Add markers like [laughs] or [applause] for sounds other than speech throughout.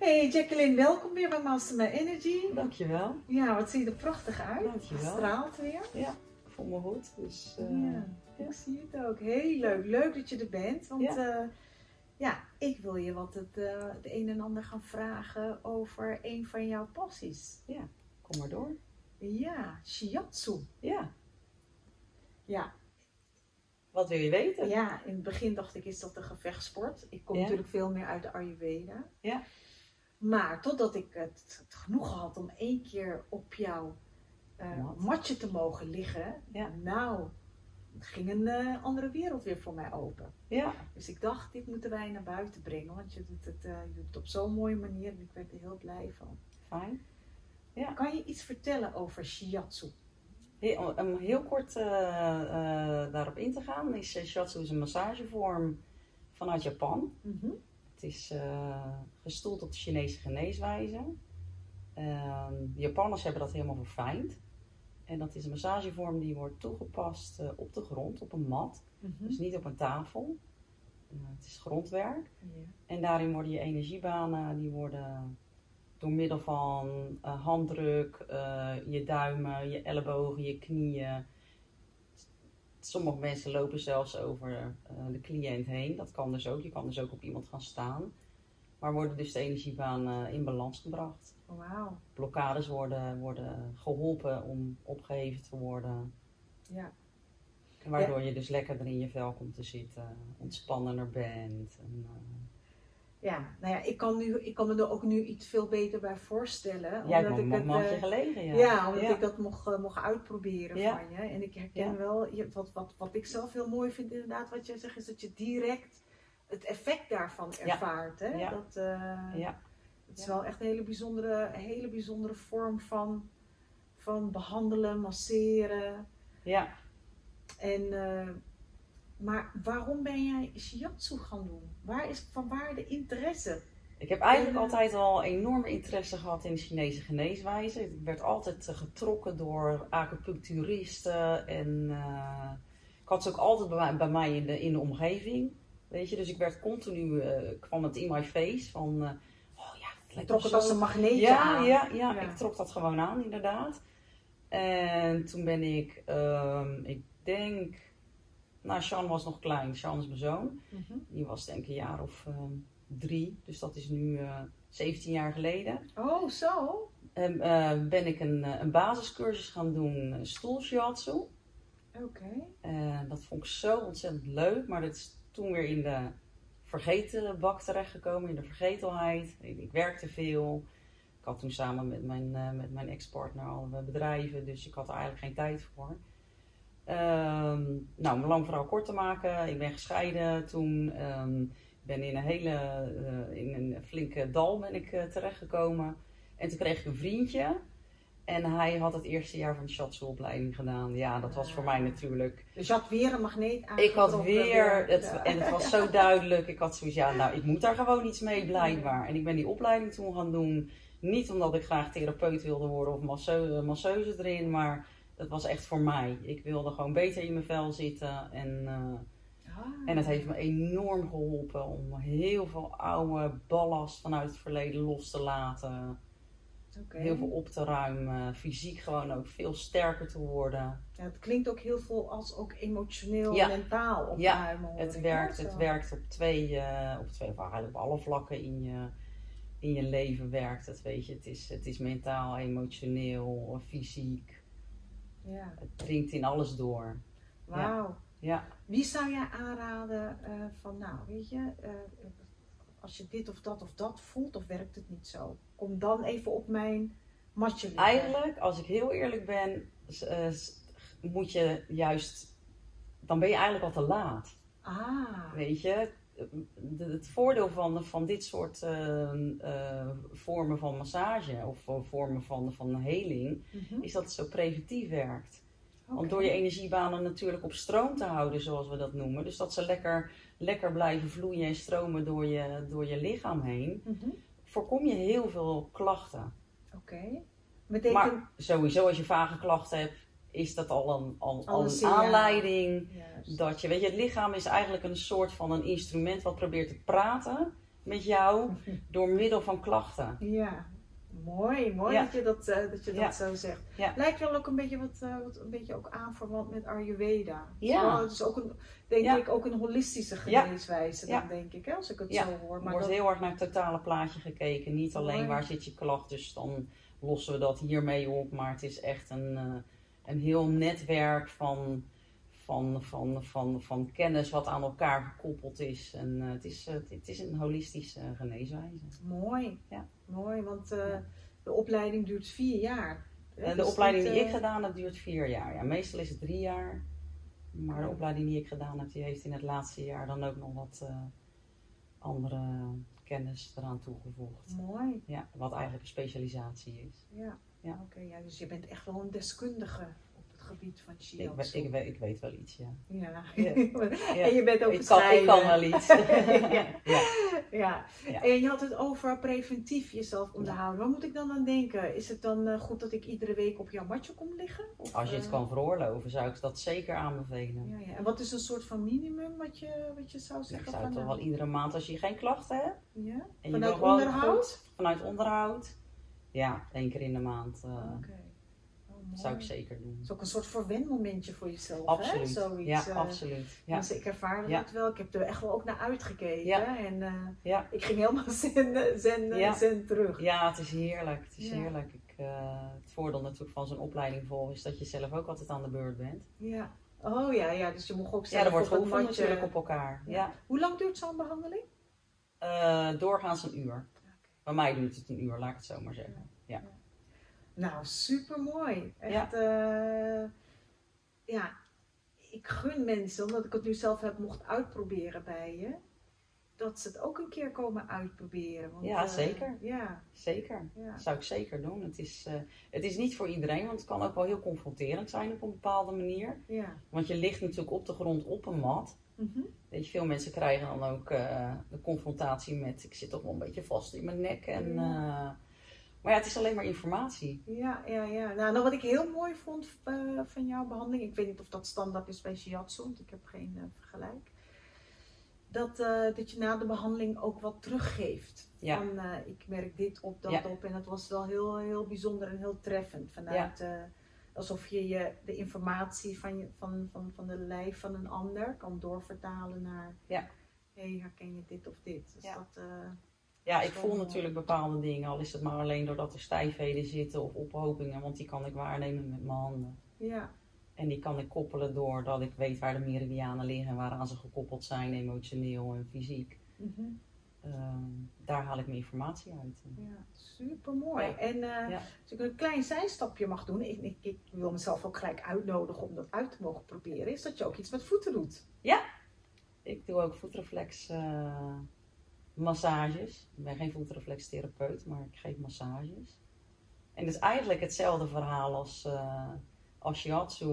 Hey Jacqueline, welkom weer bij Master My Energy. Dankjewel. Ja, wat zie je er prachtig uit. Dankjewel. Het straalt weer. Ja, ik voel me goed. Dus, eh, ja, ja. ik zie het ook. Heel leuk. Leuk dat je er bent. Want Ja. ja, ja ik wil je wat het, eh, het een en ander gaan vragen over een van jouw passies. kom maar door. Ja, shiatsu. Ja, Ja, wat wil je weten? ja, in het begin dacht ik, is dat een gevechtsport? Ik kom Ja. natuurlijk veel meer uit de Ayurveda. Ja. Maar totdat ik het, het genoegen had om één keer op jouw eh, Mat. matje te mogen liggen. Ja. Nou, ging een eh, andere wereld weer voor mij open. Ja, Dus ik dacht, dit moeten wij naar buiten brengen. Want je doet het, eh, je doet het op zo'n mooie manier en ik werd er heel blij van. fijn. Kan je iets vertellen over shiatsu? Heel, om heel kort daarop in te gaan, is shiatsu is een massagevorm vanuit Japan. Mhm. Het is eh, gestoeld op de Chinese geneeswijze. Ehm, de Japanners hebben dat helemaal verfijnd. En dat is een massagevorm die wordt toegepast eh, op de grond, op een mat. Mhm. Dus niet op een tafel. Eh, het is grondwerk. En daarin worden je energiebanen, die worden door middel van handdruk, je duimen, je ellebogen, je knieën. Sommige mensen lopen zelfs over eh, de cliënt heen. Dat kan dus ook. Je kan dus ook op iemand gaan staan. Maar worden dus de energiebanen in balans gebracht. Wauw. Blokkades worden, worden geholpen om opgeheven te worden. Ja. Waardoor je dus lekkerder in je vel komt te zitten, ontspannender bent. En, eh, Ja, nou ja, ik kan, nu, ik kan me er ook nu iets veel beter bij voorstellen. Hebt omdat ik het, eh, gelegen, ja. Ja, omdat Ja. ik dat mocht, eh, mocht uitproberen Ja. van je. En ik herken Ja. wel, wat, wat, wat ik zelf heel mooi vind inderdaad, wat jij zegt, is dat je direct het effect daarvan Ja. ervaart. Hè? Ja. Dat, Ja. Het is Ja. wel echt een hele bijzondere, hele bijzondere vorm van, van behandelen, masseren. Ja. En, maar waarom ben jij shiatsu gaan doen? Waar is van waar de interesse? Ik heb eigenlijk En, altijd al enorme interesse gehad in de Chinese geneeswijze. Ik werd altijd eh, getrokken door acupuncturisten en eh, ik had ze ook altijd bij mij, bij mij in, de, in de omgeving. Weet je, dus ik werd continu, eh, kwam het in my face van, oh ja, het lijkt trok het als een magneetje ja, aan. Ja, ja, Ja. ik trok dat gewoon aan, inderdaad. En toen ben ik, ehm, ik denk, nou, Sean was nog klein, Sean is mijn zoon. Mhm. Die was denk ik een jaar of ehm, drie, dus dat is nu eh 17 jaar geleden. Oh, zo? En, eh, ben ik een, eh, een basiscursus gaan doen, stoelshiatsu. Oké. Dat vond ik zo ontzettend leuk, maar dat is toen weer in de vergeten bak terechtgekomen, in de vergetelheid. Ik, ik werkte veel. Ik had toen samen met mijn, eh, met mijn ex-partner al eh, bedrijven, dus ik had er eigenlijk geen tijd voor. Ehm, nou, om lang verhaal kort te maken, ik ben gescheiden toen. Ik ben in een hele, eh, in een flinke dal ben ik eh, terechtgekomen. En toen kreeg ik een vriendje. En hij had het eerste jaar van de gedaan. Ja, dat was voor mij natuurlijk Dus je had weer een magneet ik aangetrokken. had weer, het, Ja. en het was zo [laughs] duidelijk, ik had zoiets, ja, nou, ik moet daar gewoon iets mee blijkbaar. En ik ben die opleiding toen gaan doen, niet omdat ik graag therapeut wilde worden of masseu- masseuse erin, maar dat was echt voor mij. Ik wilde gewoon beter in mijn vel zitten en, eh, Ah. en het heeft me enorm geholpen om heel veel oude ballast vanuit het verleden los te laten. Heel veel op te ruimen, fysiek gewoon ook veel sterker te worden. Ja, het klinkt ook heel veel als ook emotioneel Ja. en mentaal Ja, opruimen. hoor Het werkt, het werkt op twee, eh, op twee, op alle vlakken in je, in je leven werkt het, weet je. Het is, het is mentaal, emotioneel, fysiek. Ja, Het dringt in alles door. wauw. Ja, Wie zou jij aanraden eh, van, nou, weet je, eh, als je dit of dat of dat voelt, of werkt het niet zo? Kom dan even op mijn matje liggen. eigenlijk, als ik heel eerlijk ben, eh, moet je juist, dan ben je eigenlijk al te laat. Ah, Weet je, het voordeel van, van dit soort eh, eh, vormen van massage of vormen van, van heling, mhm. is dat het zo preventief werkt. Want door je energiebanen natuurlijk op stroom te houden, zoals we dat noemen, dus dat ze lekker, lekker blijven vloeien en stromen door je, door je lichaam heen, Mhm. voorkom je heel veel klachten. Oké. Betekent... Maar sowieso, als je vage klachten hebt, is dat al een, al, Al een aanleiding dat je, weet je, het lichaam is eigenlijk een soort van een instrument wat probeert te praten met jou [laughs] door middel van klachten. Ja, mooi. Mooi Ja. dat je dat, eh, dat, je dat zo zegt. Ja. Lijkt wel ook een beetje, wat, eh, wat, een beetje ook aanverwant met Ayurveda. Ja. Zo, het is ook een, denk ik ook een holistische geneeswijze, dan denk ik, hè, als ik het zo hoor. Er Maar wordt dat, heel erg naar het totale plaatje gekeken. Niet alleen Mooi. waar zit je klacht, dus dan lossen we dat hiermee op. Maar het is echt een, eh, een heel netwerk van, van, van, van, van kennis wat aan elkaar gekoppeld is. En eh, het, is eh, het is een holistische geneeswijze. mooi. Ja. Mooi, want eh, de opleiding duurt vier jaar. de dus opleiding die ik gedaan heb, duurt vier jaar. Ja, meestal is het drie jaar. Maar de opleiding die ik gedaan heb, die heeft in het laatste jaar dan ook nog wat andere kennis eraan toegevoegd. Mooi, Ja, wat eigenlijk een specialisatie is. ja. Ja. Oké, ja, dus je bent echt wel een deskundige op het gebied van Ik, shiatsu. ik, weet, ik weet wel iets, ja. [laughs] Ja. Ja. en je bent ook Ik kan, ik kan wel iets. [laughs] Ja. ja. En je had het over preventief jezelf onderhouden. Waar moet ik dan aan denken? Is het dan eh, goed dat ik iedere week op jouw matje kom liggen? Of, Als je het eh, kan veroorloven, zou ik dat zeker aanbevelen. Ja, ja. En wat is een soort van minimum wat je, wat je zou ik zeggen? zou van, toch eh, wel iedere maand, als je geen klachten hebt, ja? en Vanuit onderhoud? goed- vanuit onderhoud, ja, één keer in de maand eh. Oh, zou ik zeker doen. Het is ook een soort verwenmomentje voor jezelf, hè? Absoluut. Zoiets, ja, eh, absoluut. Ja. Dus ik ervaarde Ja. dat wel. Ik heb er echt wel ook naar uitgekeken. Ja. En eh, Ja. ik ging helemaal [laughs] zen, zen, Ja. zen terug. ja, het is heerlijk. Het is Ja. heerlijk. Ik, het voordeel natuurlijk van zo'n opleiding volgen is dat je zelf ook altijd aan de beurt bent. Ja. Oh ja, ja, dus je mocht ook Ja, zelf er wordt het geoefend natuurlijk op elkaar. Ja. Ja. Hoe lang duurt zo'n behandeling? Eh, doorgaans een uur. Bij mij duurt het een uur, laat ik het zo maar zeggen. Ja. Nou, super mooi. Echt, ja. ja, ik gun mensen, omdat ik het nu zelf heb mocht uitproberen bij je, dat ze het ook een keer komen uitproberen. Want, Ja, eh, zeker. Ja, Zeker. ja. Dat zou ik zeker doen. Het is, eh, het is niet voor iedereen, want het kan ook wel heel confronterend zijn op een bepaalde manier. ja. Want je ligt natuurlijk op de grond op een mat. Weet je, veel mensen krijgen dan ook eh, de confrontatie met ik zit toch wel een beetje vast in mijn nek. En, eh, maar ja, het is alleen maar informatie. Ja, ja, ja. Nou, nou, wat ik heel mooi vond eh, van jouw behandeling, ik weet niet of dat standaard is bij shiatsu, want ik heb geen vergelijk. Dat, dat je na de behandeling ook wat teruggeeft. Ja. Van ik merk dit op, dat Ja. op. En dat was wel heel, heel bijzonder en heel treffend. Vanuit, alsof je, je de informatie van, je, van, van, van de lijf van een ander kan doorvertalen naar. Ja. Hé, hey, herken je dit of dit? Dus Ja. dat, eh, Ja, ik voel natuurlijk bepaalde dingen, al is het maar alleen doordat er stijfheden zitten of ophopingen, want die kan ik waarnemen met mijn handen. ja. En die kan ik koppelen doordat ik weet waar de meridianen liggen en waaraan ze gekoppeld zijn, emotioneel en fysiek. Mhm. Ehm, daar haal ik mijn informatie uit. Ja, super mooi. Ja. En eh, Ja. als ik een klein zijstapje mag doen, ik, ik, ik wil mezelf ook gelijk uitnodigen om dat uit te mogen proberen, is dat je ook iets met voeten doet. Ik doe ook voetreflex eh, massages. Ik ben geen voetreflextherapeut, maar ik geef massages. En het is eigenlijk hetzelfde verhaal als, eh als shiatsu,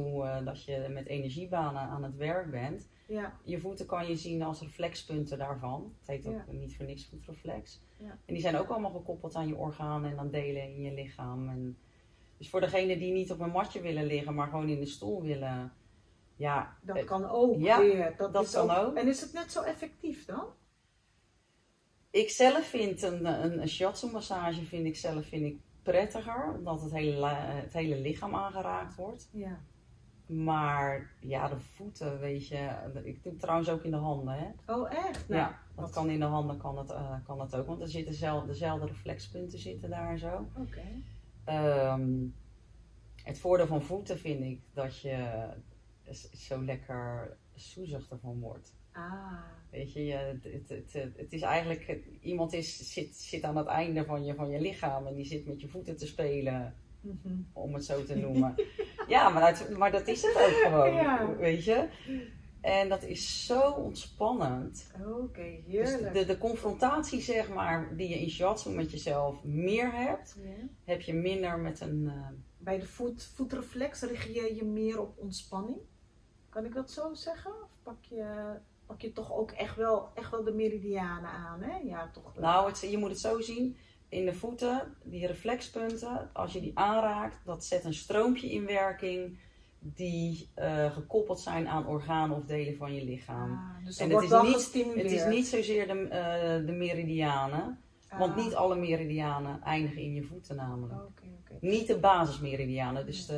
dat je met energiebanen aan het werk bent. Ja, Je voeten kan je zien als reflexpunten daarvan. Het heet ook Ja. niet voor niks voetreflex. Ja. En die zijn ook allemaal gekoppeld aan je organen en aan delen in je lichaam. En dus voor degenen die niet op een matje willen liggen, maar gewoon in de stoel willen. Ja, dat eh, kan ook ja, weer. Dat, dat is kan ook. En is het net zo effectief dan? ik zelf vind een, een, een shiatsu massage vind ik zelf vind ik prettiger, omdat het hele, het hele lichaam aangeraakt wordt. Ja. Maar ja, de voeten, weet je. Ik doe het trouwens ook in de handen, hè. Oh, echt? Nou, ja, dat wat- kan in de handen kan het, eh, kan het ook. Want er zitten dezelfde, dezelfde reflexpunten zitten daar en zo. Oké. Ehm, het voordeel van voeten vind ik dat je zo lekker soezig ervan wordt. Ah, Weet je, het, het, het, het- is eigenlijk, iemand is, zit, zit aan het einde van je, van je lichaam en die zit met je voeten te spelen, mhm. om het zo te [laughs] noemen. ja, maar, dat- maar dat is het ook [laughs] gewoon, Ja. weet je. En dat is zo ontspannend. oké, Dus heerlijk. de, de confrontatie, zeg maar, die je in shiatsu met jezelf meer hebt, heb je minder met een... eh, Bij de voet, voetreflex richt je je meer op ontspanning? Kan ik dat zo zeggen? Of pak je, pak je toch ook echt wel, echt wel de meridianen aan? Hè? Ja, toch wel. Nou, het, je moet het zo zien. In de voeten, die reflexpunten, als je die aanraakt, dat zet een stroompje in werking. die uh, gekoppeld zijn aan organen of delen van je lichaam. Ah, dus en het is, niet, het is niet zozeer de, uh, de meridianen, want Ah, niet alle meridianen eindigen in je voeten namelijk. Niet de basismeridianen, dus de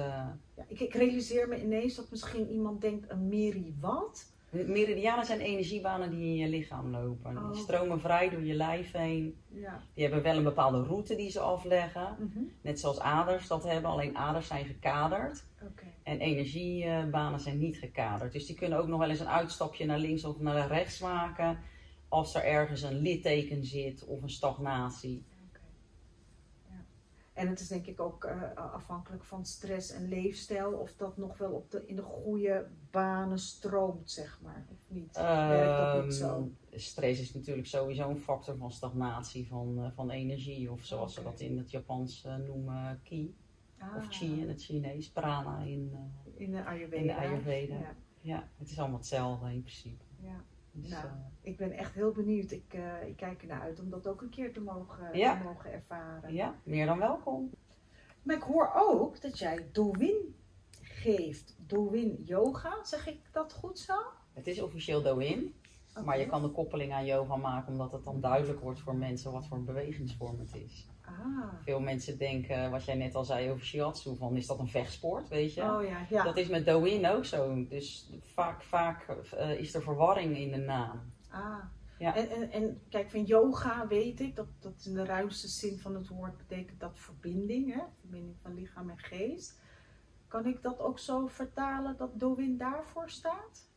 Ja, ik, ik realiseer me inees dat misschien iemand denkt, een meri wat? Meridianen zijn energiebanen die in je lichaam lopen. Oh, Die stromen vrij door je lijf heen. Ja. Die hebben wel een bepaalde route die ze afleggen. Mhm. Net zoals aders dat hebben, alleen aders zijn gekaderd. En energiebanen zijn niet gekaderd. Dus die kunnen ook nog wel eens een uitstapje naar links of naar rechts maken. Als er ergens een litteken zit of een stagnatie. En het is denk ik ook eh, afhankelijk van stress en leefstijl, of dat nog wel op de, in de goede banen stroomt, zeg maar. Of niet? Werkt dat niet zo? Ehm, Stress is natuurlijk sowieso een factor van stagnatie van, eh, van energie. Of zoals Oké. ze dat in het Japans eh, noemen, ki. Ah, Of chi in het Chinees, prana in, in de Ayurveda. in de Ayurveda. Ja. Ja, het is allemaal hetzelfde in principe. Dus, Nou. eh, Ik ben echt heel benieuwd. Ik, eh, ik kijk ernaar uit om dat ook een keer te mogen, Ja. te mogen ervaren. ja, meer dan welkom. Maar ik hoor ook dat jij Dowin geeft. Dowin yoga, zeg ik dat goed zo? Het is officieel do-in, maar je kan de koppeling aan yoga maken omdat het dan duidelijk wordt voor mensen wat voor een bewegingsvorm het is. Ah. Veel mensen denken, wat jij net al zei over shiatsu, van is dat een vechtsport, weet je? Oh ja, ja. Dat is met do-in ook zo. Dus vaak, vaak eh, is er verwarring in de naam. Ah. Ja. En, en, en kijk, van yoga weet ik dat dat in de ruimste zin van het woord betekent dat verbinding, hè? verbinding van lichaam en geest. Kan ik dat ook zo vertalen dat Dowin daarvoor staat?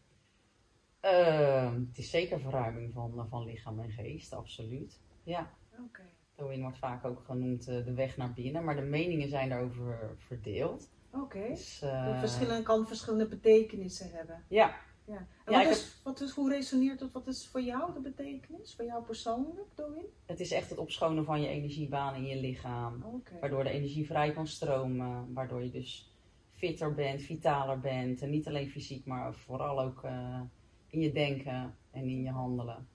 Ehm, het is zeker verruiming van, van lichaam en geest, absoluut. Ja, Oké. Do-in wordt vaak ook genoemd eh, de weg naar binnen, maar de meningen zijn daarover verdeeld. Oké. Dus, eh, De verschillen kan verschillende betekenissen hebben. Ja, Ja. En Ja, wat, is, wat is, hoe resoneert het? Wat is voor jou de betekenis? Voor jou persoonlijk, Dowin? het is echt het opschonen van je energiebanen in je lichaam. Waardoor de energie vrij kan stromen. Waardoor je dus fitter bent, vitaler bent. En niet alleen fysiek, maar vooral ook eh, in je denken en in je handelen.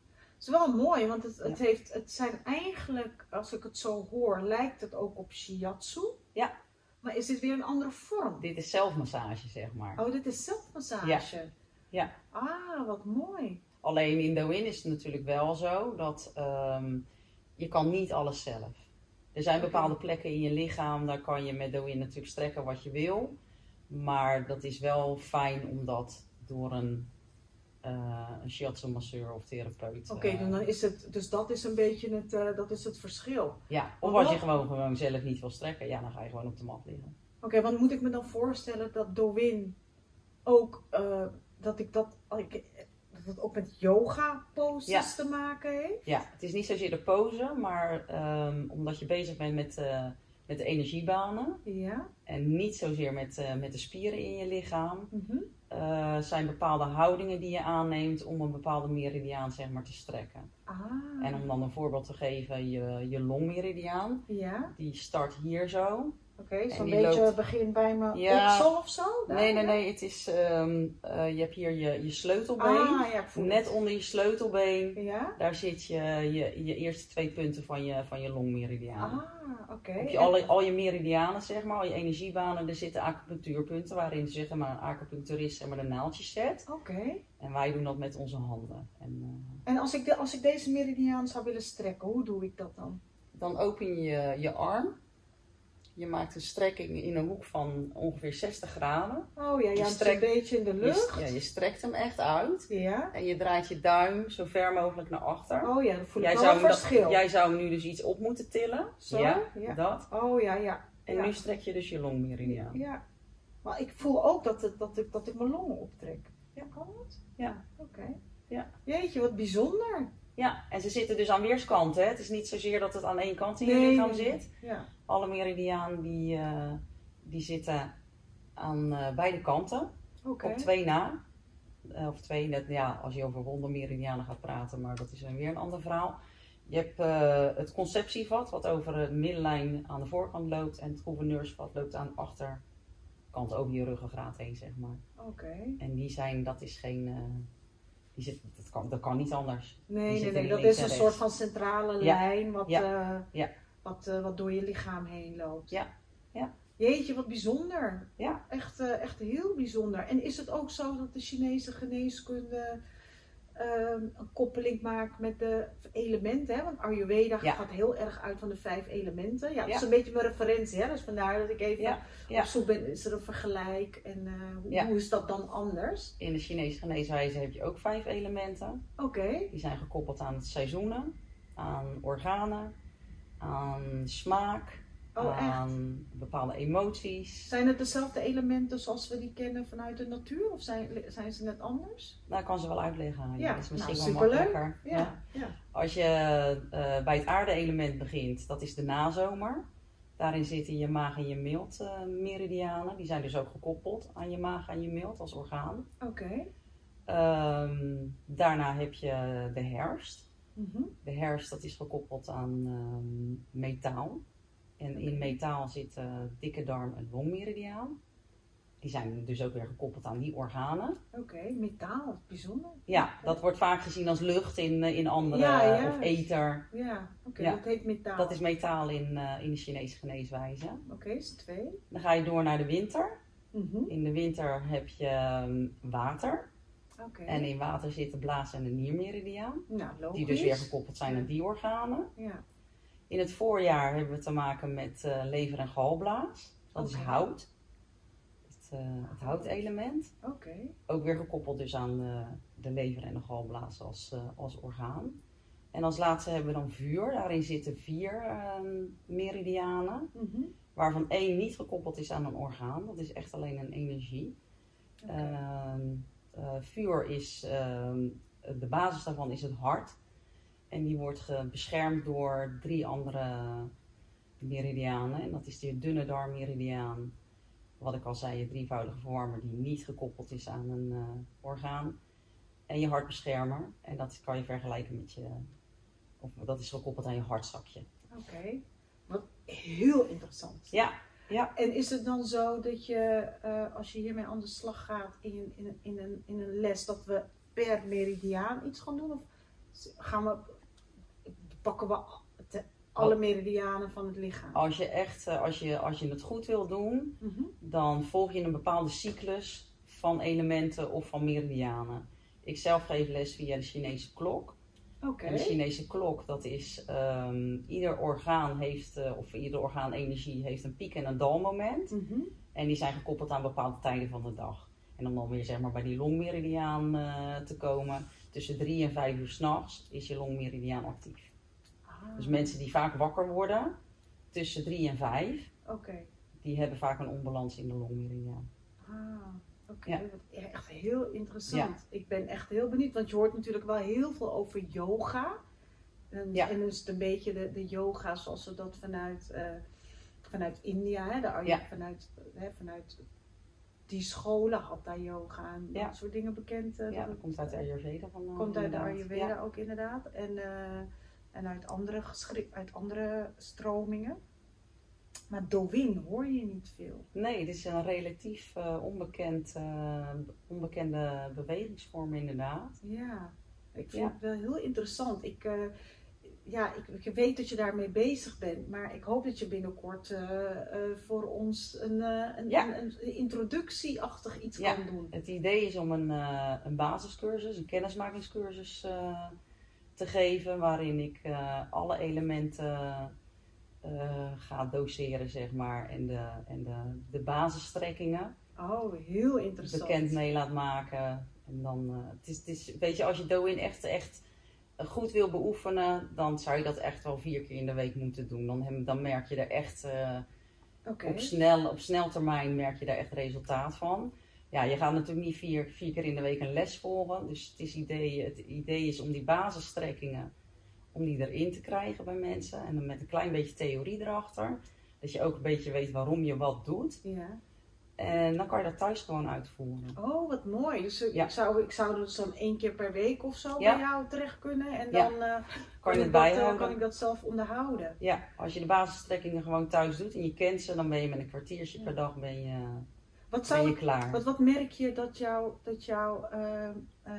Het is wel mooi, want het, het, heeft, het zijn eigenlijk, als ik het zo hoor, lijkt het ook op shiatsu. Ja. Maar is dit weer een andere vorm? Dit is zelfmassage, zeg maar. Oh, dit is zelfmassage. Ja. Ah, wat mooi. Alleen in Do-In is het natuurlijk wel zo dat ehm, je kan niet alles zelf. Er zijn bepaalde plekken in je lichaam, daar kan je met Do-In natuurlijk strekken wat je wil. Maar dat is wel fijn om dat door een, eh een shiatsu masseur of therapeut. Oké, eh, dan is het, dus dat is een beetje het, eh, dat is het verschil. Ja, of als je gewoon, gewoon zelf niet wil strekken, ja, dan ga je gewoon op de mat liggen. Oké, want moet ik me dan voorstellen dat Dowin ook, eh, dat ik dat, ik, dat het ook met yoga poses Ja. te maken heeft? Ja, het is niet zozeer de pose, maar ehm, omdat je bezig bent met, eh, met de energiebanen Ja. en niet zozeer met, eh, met de spieren in je lichaam, Mhm. Eh, zijn bepaalde houdingen die je aanneemt om een bepaalde meridiaan zeg maar, te strekken. Ah. En om dan een voorbeeld te geven, je, je longmeridiaan, Ja, die start hier zo. Oké, zo'n die beetje loopt- begin bij mijn Ja. oksel of zo? Daar, Nee, nee, ja? nee, het is, ehm, eh, je hebt hier je, je sleutelbeen, Ah, ja, ik voel net het. onder je sleutelbeen. Ja? Daar zit je, je, je eerste twee punten van je, van je longmeridiaan. Ah, oké. Je al, al je meridianen, zeg maar, al je energiebanen, er zitten acupunctuurpunten waarin zeg maar, een acupuncturist zeg maar, de naaldjes zet. Oké. En wij doen dat met onze handen. En, eh, En als ik, de, als ik deze meridiaan zou willen strekken, hoe doe ik dat dan? dan open je je arm. Je maakt een strekking in een hoek van ongeveer 60 graden. Oh ja, Je het is strekt- een beetje in de Je, lucht. ja, je strekt hem echt uit. Ja. En je draait je duim zo ver mogelijk naar achter. Oh ja, dan voel ik jij, wel zou een verschil. jij zou hem nu dus iets op moeten tillen. Zo? Ja, Ja. dat. Oh ja, ja. En ja. nu strek je dus je longmeridiaan. Ja. Maar ik voel ook dat, het, dat, ik, dat ik mijn longen optrek. Ja. Kan dat? Ja. Oké. Ja. Jeetje, wat bijzonder. Ja, en ze zitten dus aan weerskanten. Het is niet zozeer dat het aan één kant in je Nee, lichaam zit. Ja. Alle meridianen die, eh, die zitten aan eh, beide kanten. Oké. Op twee na. Eh, of twee, net, ja, als je over wondermeridianen gaat praten, maar dat is dan weer een ander verhaal. Je hebt het conceptievat, wat over de middenlijn aan de voorkant loopt. En het gouverneursvat loopt aan de achterkant over je ruggengraat heen, zeg maar. Oké. En die zijn, dat is geen... die zit, dat, kan, dat kan niet anders. Nee, nee, Dat is een en soort van centrale lijn wat, eh, Ja. Wat, eh, wat door je lichaam heen loopt. Ja. Ja. Jeetje, wat bijzonder. Ja. Echt, eh, echt heel bijzonder. En is het ook zo dat de Chinese geneeskunde ehm, een koppeling maakt met de elementen? Hè? Want Ayurveda Ja. gaat heel erg uit van de vijf elementen. Ja, dat is een beetje mijn referentie. Hè? Dus vandaar dat ik even Ja, ja. op zoek ben. Is er een vergelijk? En eh, hoe, hoe is dat dan anders? In de Chinese geneeswijze heb je ook vijf elementen. Oké. Die zijn gekoppeld aan seizoenen, aan organen, aan smaak, Oh, echt? aan bepaalde emoties. Zijn het dezelfde elementen zoals we die kennen vanuit de natuur? Of zijn, zijn ze net anders? Nou, ik kan ze wel uitleggen. Ja, dat is misschien nou, wel superleuk. makkelijker. Ja. ja. Als je eh, bij het aarde-element begint, dat is de nazomer. Daarin zitten je maag en je mild eh, meridianen. Die zijn dus ook gekoppeld aan je maag en je mild als orgaan. Oké. Ehm, daarna heb je de herfst. Mhm. De herfst dat is gekoppeld aan ehm, metaal. En in metaal zit dikke darm en longmeridiaan. Die zijn dus ook weer gekoppeld aan die organen. Oké, metaal, bijzonder. Ja, dat wordt vaak gezien als lucht in, eh, in andere, Ja, ja. of ether. Ja, oké, Ja. dat heet metaal. Dat is metaal in, eh, in de Chinese geneeswijze. Oké, is twee. Dan ga je door naar de winter. Mhm. In de winter heb je ehm, water. Oké. En in water zit de blaas- en de niermeridiaan. Nou, logisch. Die dus weer gekoppeld zijn aan die organen. Ja. In het voorjaar hebben we te maken met eh, lever- en galblaas. Dat is hout. Het, eh, het houtelement. Oké. Ook weer gekoppeld dus aan eh, de lever en de galblaas als, eh, als orgaan. En als laatste hebben we dan vuur. Daarin zitten vier ehm, meridianen. Mhm. Waarvan één niet gekoppeld is aan een orgaan. Dat is echt alleen een energie. Oké. Ehm, eh, vuur is, ehm, de basis daarvan is het hart. En die wordt beschermd door drie andere meridianen. En dat is de dunne darmmeridiaan. Wat ik al zei, je drievoudige verwarmer die niet gekoppeld is aan een eh, orgaan. En je hartbeschermer. En dat kan je vergelijken met je, of dat is gekoppeld aan je hartzakje. Oké. Wat heel interessant. Ja, ja. En is het dan zo dat je, eh, als je hiermee aan de slag gaat in, in, in, een, in een les, dat we per meridiaan iets gaan doen? Of gaan we, pakken we de- alle meridianen van het lichaam? Als je echt, eh, als je, als je het goed wil doen, Mhm. dan volg je een bepaalde cyclus van elementen of van meridianen. Ik zelf geef les via de Chinese klok. Oké. En de Chinese klok, dat is ehm, ieder orgaan heeft, eh, of ieder orgaan energie heeft een piek- en een dalmoment. Mhm. En die zijn gekoppeld aan bepaalde tijden van de dag. En om dan weer zeg maar bij die longmeridiaan eh, te komen, tussen drie en vijf uur s'nachts is je longmeridiaan actief. Dus mensen die vaak wakker worden tussen drie en vijf, die hebben vaak een onbalans in de longmeridiaan. Ah, oké. Ja. Wat e- Echt heel interessant. Ik ben echt heel benieuwd, want je hoort natuurlijk wel heel veel over yoga. En, Ja. en dus een beetje de, de yoga zoals we dat vanuit, eh, vanuit India, hè, de, Ja. vanuit, hè, vanuit die scholen, Hatha yoga en Ja. dat soort dingen bekend. eh, Ja, dat dat komt uit de Ayurveda vandaan. komt uit de. Ayurveda Ja. ook inderdaad. En, eh, en uit andere, uit andere stromingen. Maar Dowin hoor je niet veel. Nee, het is een relatief eh, onbekend, eh, onbekende bewegingsvorm inderdaad. Ja, ik vind Ja. het wel heel interessant. Ik, eh, ja, ik, ik weet dat je daarmee bezig bent, maar ik hoop dat je binnenkort voor ons een, een, Ja. een, een introductieachtig iets Ja. kan doen. Het idee is om een, een basiscursus, een kennismakingscursus te geven, waarin ik eh, alle elementen eh, ga doseren, zeg maar, en de, en de, de basisstrekkingen Oh, heel interessant. bekend mee laat maken. En dan, eh, het is, het is, weet je, als je Doin echt, echt goed wil beoefenen, dan zou je dat echt wel vier keer in de week moeten doen. Dan, hem- dan merk je er echt, Oké. op, snel, op snel termijn merk je daar echt resultaat van. Ja, je gaat natuurlijk niet vier, vier keer in de week een les volgen. Dus het, is idee, het idee is om die basisstrekkingen, om die erin te krijgen bij mensen. En dan met een klein beetje theorie erachter. Dat je ook een beetje weet waarom je wat doet. Ja. En dan kan je dat thuis gewoon uitvoeren. Oh, wat mooi. Dus eh, Ja. ik, zou, ik zou dus dan één keer per week of zo Ja. bij jou terecht kunnen. En Ja. dan eh, Kan je ik het dat, eh, bijhouden? kan ik dat zelf onderhouden. Ja, als je de basisstrekkingen gewoon thuis doet en je kent ze, dan ben je met een kwartiertje per dag ben je, Wat ben zou je klaar. Wat, wat merk je dat jouw dat jou, eh, eh,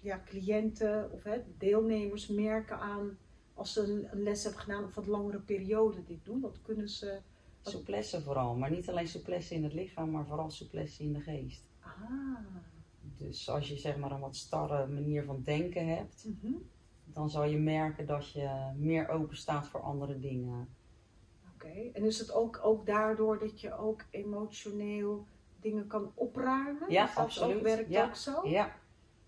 ja, cliënten of hè, deelnemers merken aan als ze een, een les hebben gedaan of wat langere periode dit doen? Wat kunnen ze Souplesse vooral, maar niet alleen souplesse in het lichaam, maar vooral souplesse in de geest. Ah. Dus als je zeg maar een wat starre manier van denken hebt, Mhm. dan zal je merken dat je meer open staat voor andere dingen. Oké. En is het ook, ook daardoor dat je ook emotioneel dingen kan opruimen? Ja, absoluut. Ook, werkt Ja. ook zo? Ja,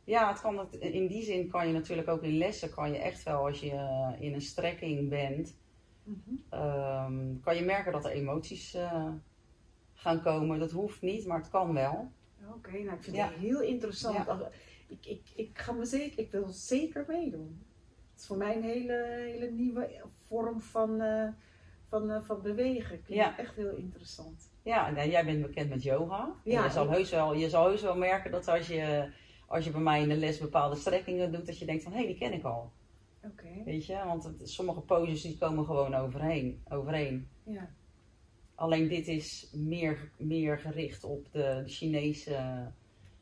ja het kan het, in die zin kan je natuurlijk ook in lessen, kan je echt wel als je eh, in een strekking bent, Mhm. ehm, kan je merken dat er emoties eh, gaan komen. Dat hoeft niet, maar het kan wel. Oké, nou ik vind Ja. het heel interessant. Ja. Ik, ik, ik, ga me zeker, ik wil zeker meedoen. Het is voor mij een hele, hele nieuwe vorm van, eh, van, van bewegen. Ik vind Ja. het echt heel interessant. Ja, nou, jij bent bekend met yoga. En Ja, je, zal heus wel, je zal heus wel merken dat als je, als je bij mij in de les bepaalde strekkingen doet, dat je denkt van hé, die ken ik al. Oké, Weet je, want het- sommige poses die komen gewoon overheen. overheen. ja. Alleen dit is meer, meer gericht op de Chinese,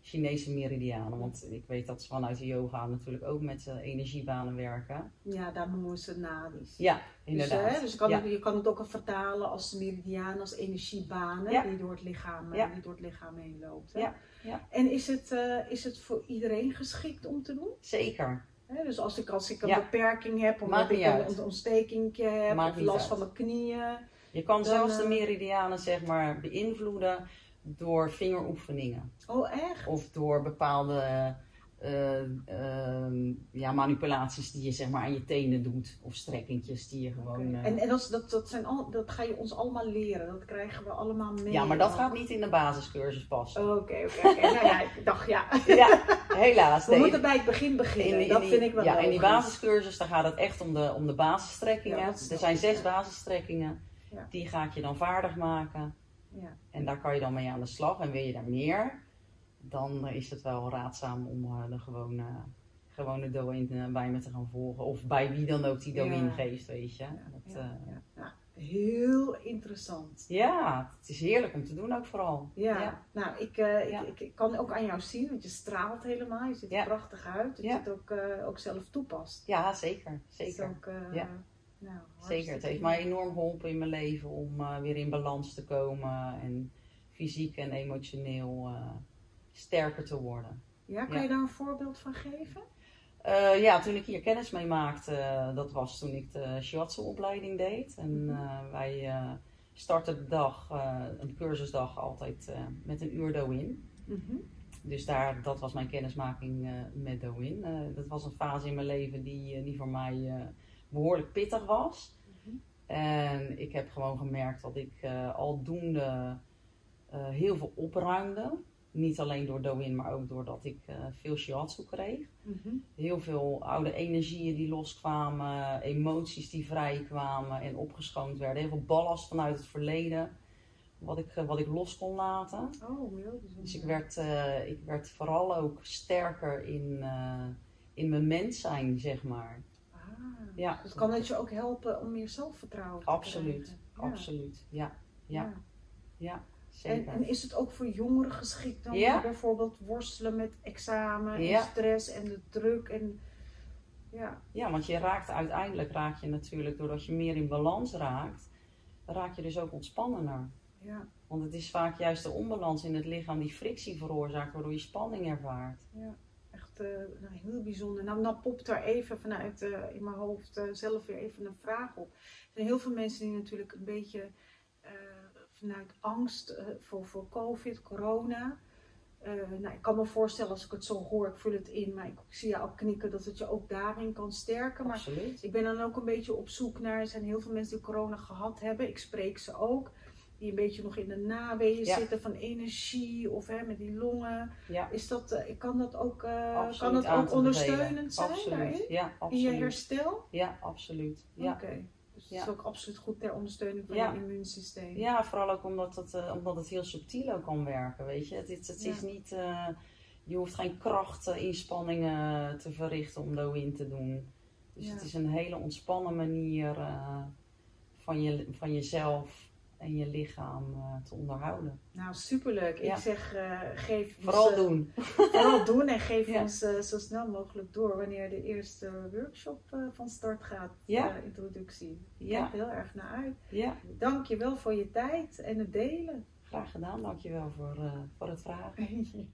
Chinese meridianen. Want ik weet dat ze vanuit de yoga natuurlijk ook met eh, energiebanen werken. ja, daar noemen ze nadis. Ja, Dus, inderdaad. hè, dus je, kan ja. het, je kan het ook vertalen als meridiaan, als energiebanen Ja. die, door het lichaam, eh, Ja. die door het lichaam heen loopt. Hè? Ja, ja. En is het, eh, is het voor iedereen geschikt om te doen? Zeker. Dus als ik, als ik een beperking heb, omdat ik een ontsteking heb, of last uit. van mijn knieën. Je kan Dan, zelfs de meridianen zeg maar beïnvloeden door vingeroefeningen. Oh, echt? Of door bepaalde eh, ehm, ja, manipulaties die je zeg maar aan je tenen doet. Of strekkingjes die je gewoon... Eh, En, en dat, dat, dat, zijn al, dat ga je ons allemaal leren. Dat krijgen we allemaal mee. ja, maar dat gaat niet in de basiscursus passen. Oké, oké. [laughs] Nou ja, ik dacht ja. Ja, helaas. We Nee, moeten bij het begin beginnen. in dat die- vind ik wel Ja, in die basiscursus daar gaat het echt om de, om de basisstrekkingen. Ja, er zijn zes ja. basisstrekkingen. Ja. Die ga ik je dan vaardig maken. Ja. En daar kan je dan mee aan de slag. En wil je daar meer, dan is het wel raadzaam om eh, de gewone, gewone do-in eh, bij me te gaan volgen. Of bij wie dan ook die do-in Ja. geeft, weet je. Dat, Ja, eh, ja. Ja, heel interessant. ja, het is heerlijk om te doen ook vooral. Ja, Ja. nou, ik, Ja. ik, ik, kan ook aan jou zien, want je straalt helemaal. Je ziet er Ja. prachtig uit. Dat je het ook, ook zelf toepast. Ja, zeker. Zeker. ook, Ja. Nou, Zeker. Het heeft mij enorm geholpen in mijn leven om eh, weer in balans te komen. En fysiek en emotioneel eh, sterker te worden. Ja, kan Ja. je daar een voorbeeld van geven? Eh, ja, toen ik hier kennis mee maakte, dat was toen ik de shiatsu-opleiding deed. En Mhm. wij starten de dag, een cursusdag altijd met een uur do-in. Mhm. Dus daar, dat was mijn kennismaking met do-in. Dat was een fase in mijn leven die, die voor mij behoorlijk pittig was. Mhm. En ik heb gewoon gemerkt dat ik eh, aldoende eh, heel veel opruimde. Niet alleen door do-in, maar ook doordat ik eh, veel shiatsu kreeg Mhm. heel veel oude energieën die loskwamen, emoties die vrijkwamen en opgeschoond werden. Heel veel ballast vanuit het verleden, wat ik, wat ik los kon laten. Oh, heel. Dus ik werd, ik werd vooral ook sterker in, in mijn mens zijn, zeg maar. Ja, dus kan het je ook helpen om meer zelfvertrouwen te Absoluut, krijgen? Absoluut. Ja, ja, ja, En, zeker. en is het ook voor jongeren geschikt dan Ja. bijvoorbeeld worstelen met examen Ja. en stress en de druk en ja, Ja, want je raakt uiteindelijk, raak je natuurlijk, doordat je meer in balans raakt, raak je dus ook ontspannender. ja, Want het is vaak juist de onbalans in het lichaam die frictie veroorzaakt, waardoor je spanning ervaart. ja. Echt eh, nou, heel bijzonder. Nou, nou popt er even vanuit eh, in mijn hoofd eh, zelf weer even een vraag op. Er zijn heel veel mensen die natuurlijk een beetje vanuit angst voor, voor COVID, corona. nou, ik kan me voorstellen als ik het zo hoor, ik vul het in, maar ik zie je ook knikken dat het je ook daarin kan sterken. Maar Absoluut. ik ben dan ook een beetje op zoek naar, er zijn heel veel mensen die corona gehad hebben, ik spreek ze ook, die een beetje nog in de naweeën Ja. zitten van energie of hè, met die longen. Ja, Is dat, eh, kan dat ook, eh, absoluut kan dat ook te ondersteunend zijn absoluut. daarin? Ja, In je absoluut. herstel? Ja, absoluut. Ja. Oké. Dus het is ook absoluut goed ter ondersteuning van je immuunsysteem. ja, vooral ook omdat het, eh, omdat het heel subtiel ook kan werken, weet je. Het, is- het is niet, je hoeft geen krachtinspanningen te verrichten om do-in te doen. Dus het is een hele ontspannen manier van, je, van jezelf en je lichaam eh, te onderhouden. Nou, superleuk. Ja. Ik zeg, eh, geef Vooral ons, eh, doen. [laughs] Vooral doen en geef Ja. ons zo snel mogelijk door wanneer de eerste workshop van start gaat. Ja. introductie. Ik Ja. kijk er heel erg naar uit. Ja, Dank je wel voor je tijd en het delen. graag gedaan. Dankjewel voor, eh voor het vragen. [laughs]